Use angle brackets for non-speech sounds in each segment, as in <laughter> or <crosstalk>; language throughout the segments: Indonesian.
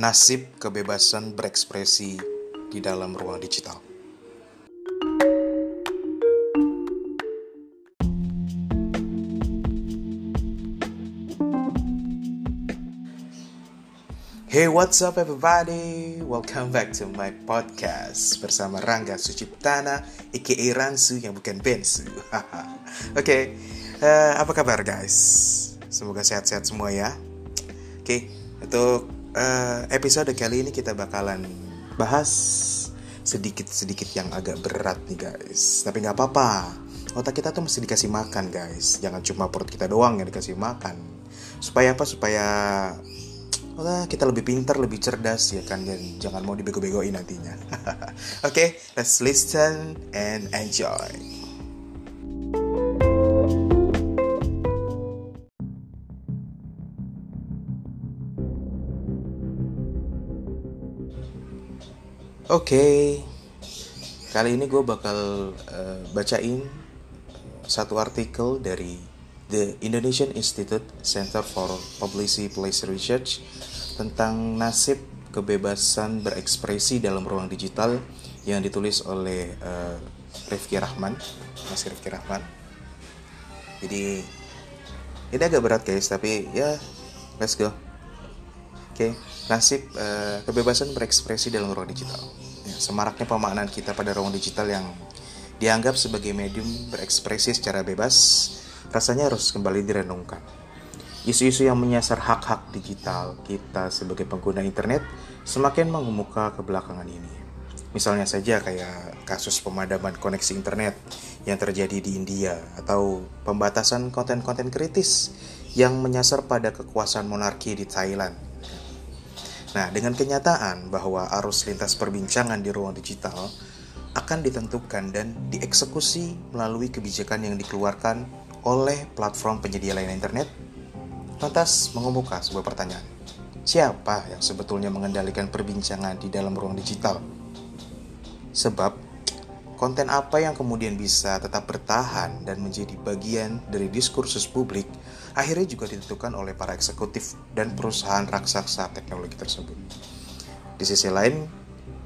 nasib kebebasan berekspresi di dalam ruang digital. Hey, what's up everybody? Welcome back to my podcast bersama Rangga Suciptana, aka Ransu yang bukan Bensu. <laughs> Oke, okay, uh, eh, apa kabar guys? Semoga sehat-sehat semua ya. Oke, okay, untuk uh, episode kali ini kita bakalan bahas sedikit-sedikit yang agak berat nih guys. Tapi nggak apa-apa. Otak kita tuh mesti dikasih makan guys. Jangan cuma perut kita doang yang dikasih makan. Supaya apa? Supaya Wah, kita lebih pintar, lebih cerdas ya kan dan jangan mau dibego-begoin nantinya. <laughs> Oke, okay, let's listen and enjoy. Oke, okay. kali ini gue bakal uh, bacain satu artikel dari The Indonesian Institute Center for Publicity Policy Research tentang nasib kebebasan berekspresi dalam ruang digital yang ditulis oleh uh, Rifki Rahman, Mas Rifki Rahman. Jadi ini agak berat guys, tapi ya let's go. Okay. nasib uh, kebebasan berekspresi dalam ruang digital. Ya, semaraknya pemaknaan kita pada ruang digital yang dianggap sebagai medium berekspresi secara bebas rasanya harus kembali direnungkan. Isu-isu yang menyasar hak-hak digital kita sebagai pengguna internet semakin mengemuka ke belakangan ini. Misalnya saja kayak kasus pemadaman koneksi internet yang terjadi di India atau pembatasan konten-konten kritis yang menyasar pada kekuasaan monarki di Thailand. Nah, dengan kenyataan bahwa arus lintas perbincangan di ruang digital akan ditentukan dan dieksekusi melalui kebijakan yang dikeluarkan oleh platform penyedia layanan internet, lantas mengemuka sebuah pertanyaan. Siapa yang sebetulnya mengendalikan perbincangan di dalam ruang digital? Sebab, konten apa yang kemudian bisa tetap bertahan dan menjadi bagian dari diskursus publik akhirnya juga ditentukan oleh para eksekutif dan perusahaan raksasa teknologi tersebut. Di sisi lain,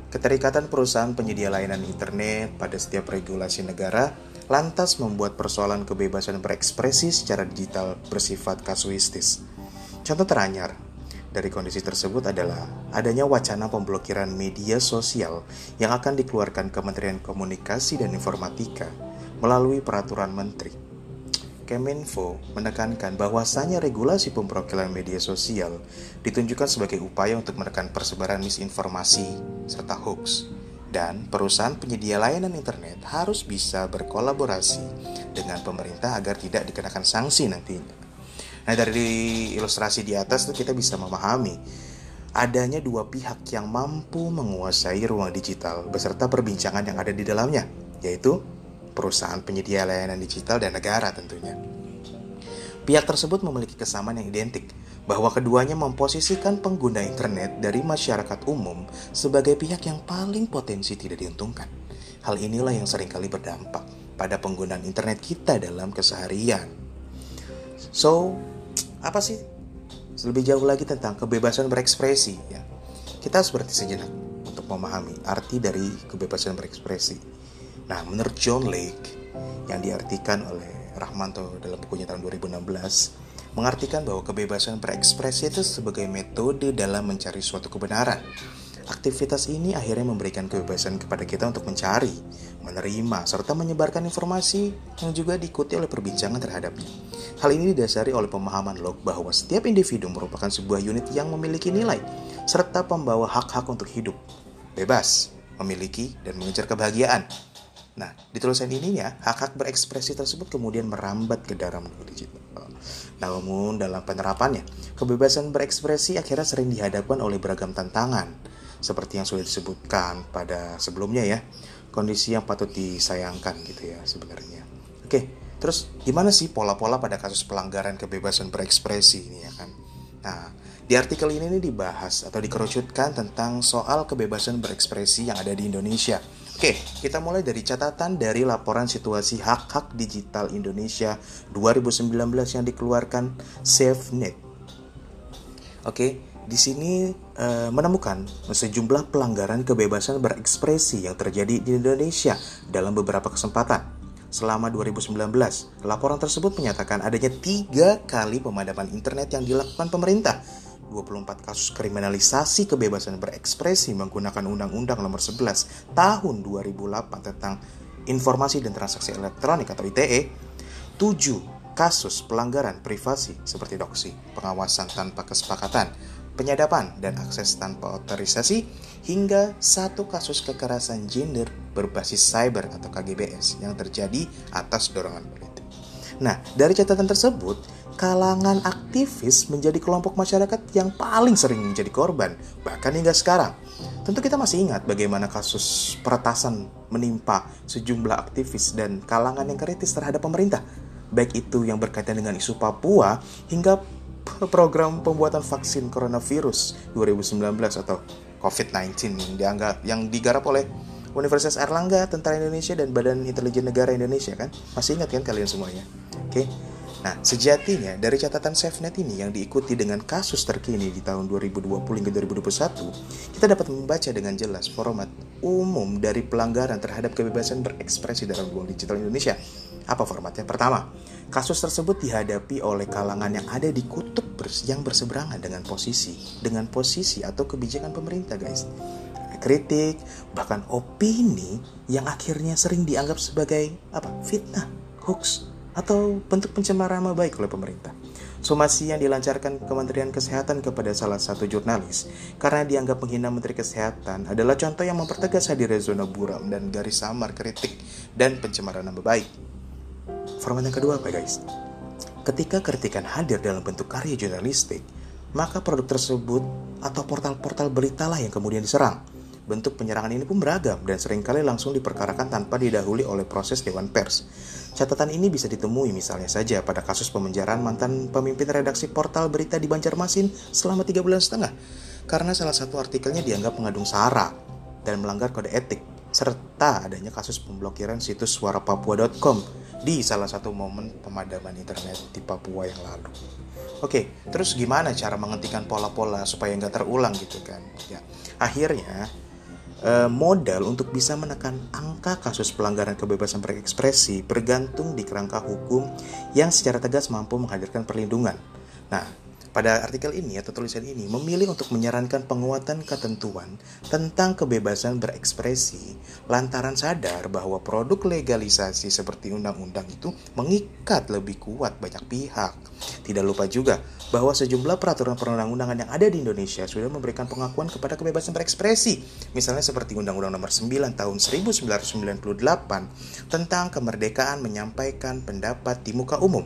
keterikatan perusahaan penyedia layanan internet pada setiap regulasi negara lantas membuat persoalan kebebasan berekspresi secara digital bersifat kasuistis. Contoh teranyar dari kondisi tersebut adalah adanya wacana pemblokiran media sosial yang akan dikeluarkan Kementerian Komunikasi dan Informatika melalui peraturan menteri. Kemenfo menekankan bahwasanya regulasi pemblokiran media sosial ditunjukkan sebagai upaya untuk menekan persebaran misinformasi serta hoax dan perusahaan penyedia layanan internet harus bisa berkolaborasi dengan pemerintah agar tidak dikenakan sanksi nantinya. Nah, dari ilustrasi di atas kita bisa memahami adanya dua pihak yang mampu menguasai ruang digital beserta perbincangan yang ada di dalamnya, yaitu perusahaan penyedia layanan digital dan negara tentunya. Pihak tersebut memiliki kesamaan yang identik, bahwa keduanya memposisikan pengguna internet dari masyarakat umum sebagai pihak yang paling potensi tidak diuntungkan. Hal inilah yang sering kali berdampak pada penggunaan internet kita dalam keseharian. So, apa sih lebih jauh lagi tentang kebebasan berekspresi ya? Kita harus berhenti sejenak untuk memahami arti dari kebebasan berekspresi. Nah, menurut John Lake yang diartikan oleh Rahmanto dalam bukunya tahun 2016, mengartikan bahwa kebebasan berekspresi itu sebagai metode dalam mencari suatu kebenaran. Aktivitas ini akhirnya memberikan kebebasan kepada kita untuk mencari, menerima, serta menyebarkan informasi yang juga diikuti oleh perbincangan terhadapnya. Hal ini didasari oleh pemahaman Locke bahwa setiap individu merupakan sebuah unit yang memiliki nilai, serta pembawa hak-hak untuk hidup, bebas, memiliki, dan mengejar kebahagiaan. Nah, di tulisan ininya, hak-hak berekspresi tersebut kemudian merambat ke dalam digital. Namun dalam penerapannya, kebebasan berekspresi akhirnya sering dihadapkan oleh beragam tantangan, seperti yang sudah disebutkan pada sebelumnya ya, kondisi yang patut disayangkan gitu ya sebenarnya. Oke, terus gimana sih pola-pola pada kasus pelanggaran kebebasan berekspresi ini ya kan? Nah, di artikel ini nih dibahas atau dikerucutkan tentang soal kebebasan berekspresi yang ada di Indonesia Oke, kita mulai dari catatan dari laporan situasi hak-hak digital Indonesia 2019 yang dikeluarkan SafeNet. Oke, di sini uh, menemukan sejumlah pelanggaran kebebasan berekspresi yang terjadi di Indonesia dalam beberapa kesempatan. Selama 2019, laporan tersebut menyatakan adanya tiga kali pemadaman internet yang dilakukan pemerintah. 24 kasus kriminalisasi kebebasan berekspresi menggunakan Undang-Undang Nomor 11 Tahun 2008 tentang Informasi dan Transaksi Elektronik atau ITE, 7 kasus pelanggaran privasi seperti doksi, pengawasan tanpa kesepakatan, penyadapan dan akses tanpa otorisasi, hingga satu kasus kekerasan gender berbasis cyber atau KGBS yang terjadi atas dorongan politik. Nah, dari catatan tersebut, kalangan aktivis menjadi kelompok masyarakat yang paling sering menjadi korban, bahkan hingga sekarang. Tentu kita masih ingat bagaimana kasus peretasan menimpa sejumlah aktivis dan kalangan yang kritis terhadap pemerintah, baik itu yang berkaitan dengan isu Papua hingga program pembuatan vaksin coronavirus 2019 atau COVID-19 yang dianggap yang digarap oleh Universitas Erlangga, Tentara Indonesia dan Badan Intelijen Negara Indonesia kan? Masih ingat kan kalian semuanya? Oke. Okay? Nah, sejatinya dari catatan SafeNet ini yang diikuti dengan kasus terkini di tahun 2020 hingga 2021, kita dapat membaca dengan jelas format umum dari pelanggaran terhadap kebebasan berekspresi dalam ruang digital Indonesia. Apa formatnya? Pertama, kasus tersebut dihadapi oleh kalangan yang ada di kutub yang berseberangan dengan posisi, dengan posisi atau kebijakan pemerintah, guys kritik, bahkan opini yang akhirnya sering dianggap sebagai apa? fitnah, hoax, atau bentuk pencemaran nama baik oleh pemerintah. Somasi yang dilancarkan Kementerian Kesehatan kepada salah satu jurnalis karena dianggap menghina Menteri Kesehatan adalah contoh yang mempertegas hadirnya zona buram dan garis samar kritik dan pencemaran nama baik. Format yang kedua apa guys? Ketika kritikan hadir dalam bentuk karya jurnalistik, maka produk tersebut atau portal-portal beritalah yang kemudian diserang. Bentuk penyerangan ini pun beragam dan sering kali langsung diperkarakan tanpa didahului oleh proses Dewan Pers. Catatan ini bisa ditemui misalnya saja pada kasus pemenjaraan mantan pemimpin redaksi portal berita di Banjarmasin selama tiga bulan setengah karena salah satu artikelnya dianggap mengandung sara dan melanggar kode etik serta adanya kasus pemblokiran situs suarapapua.com di salah satu momen pemadaman internet di Papua yang lalu. Oke, terus gimana cara menghentikan pola-pola supaya nggak terulang gitu kan? Ya, akhirnya Eh, modal untuk bisa menekan angka kasus pelanggaran kebebasan berekspresi bergantung di kerangka hukum yang secara tegas mampu menghadirkan perlindungan. Nah, pada artikel ini atau tulisan ini memilih untuk menyarankan penguatan ketentuan tentang kebebasan berekspresi lantaran sadar bahwa produk legalisasi seperti undang-undang itu mengikat lebih kuat banyak pihak. Tidak lupa juga bahwa sejumlah peraturan perundang-undangan yang ada di Indonesia sudah memberikan pengakuan kepada kebebasan berekspresi. Misalnya seperti Undang-Undang Nomor 9 Tahun 1998 tentang kemerdekaan menyampaikan pendapat di muka umum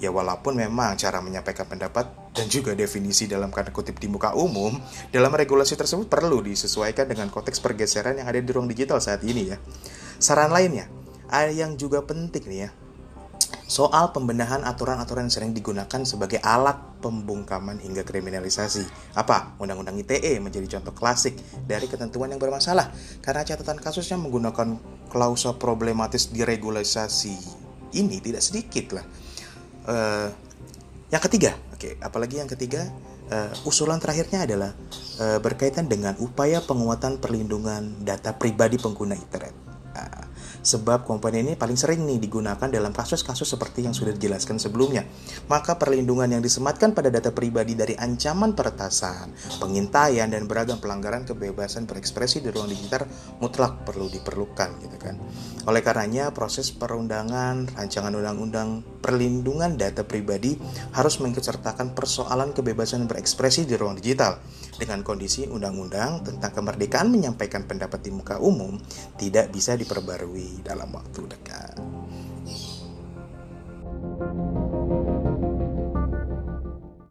Ya walaupun memang cara menyampaikan pendapat dan juga definisi dalam kata kutip di muka umum dalam regulasi tersebut perlu disesuaikan dengan konteks pergeseran yang ada di ruang digital saat ini ya. Saran lainnya, yang juga penting nih ya. Soal pembenahan aturan-aturan yang sering digunakan sebagai alat pembungkaman hingga kriminalisasi. Apa? Undang-Undang ITE menjadi contoh klasik dari ketentuan yang bermasalah karena catatan kasusnya menggunakan klausul problematis di regulasi ini tidak sedikit lah uh, yang ketiga, oke, apalagi yang ketiga, uh, usulan terakhirnya adalah uh, berkaitan dengan upaya penguatan perlindungan data pribadi pengguna internet. Uh, sebab komponen ini paling sering nih digunakan dalam kasus-kasus seperti yang sudah dijelaskan sebelumnya. Maka perlindungan yang disematkan pada data pribadi dari ancaman peretasan, pengintaian dan beragam pelanggaran kebebasan berekspresi di ruang digital mutlak perlu diperlukan gitu kan. Oleh karenanya proses perundangan rancangan undang-undang perlindungan data pribadi harus mengikutsertakan persoalan kebebasan berekspresi di ruang digital dengan kondisi undang-undang tentang kemerdekaan menyampaikan pendapat di muka umum tidak bisa diperbarui dalam waktu dekat.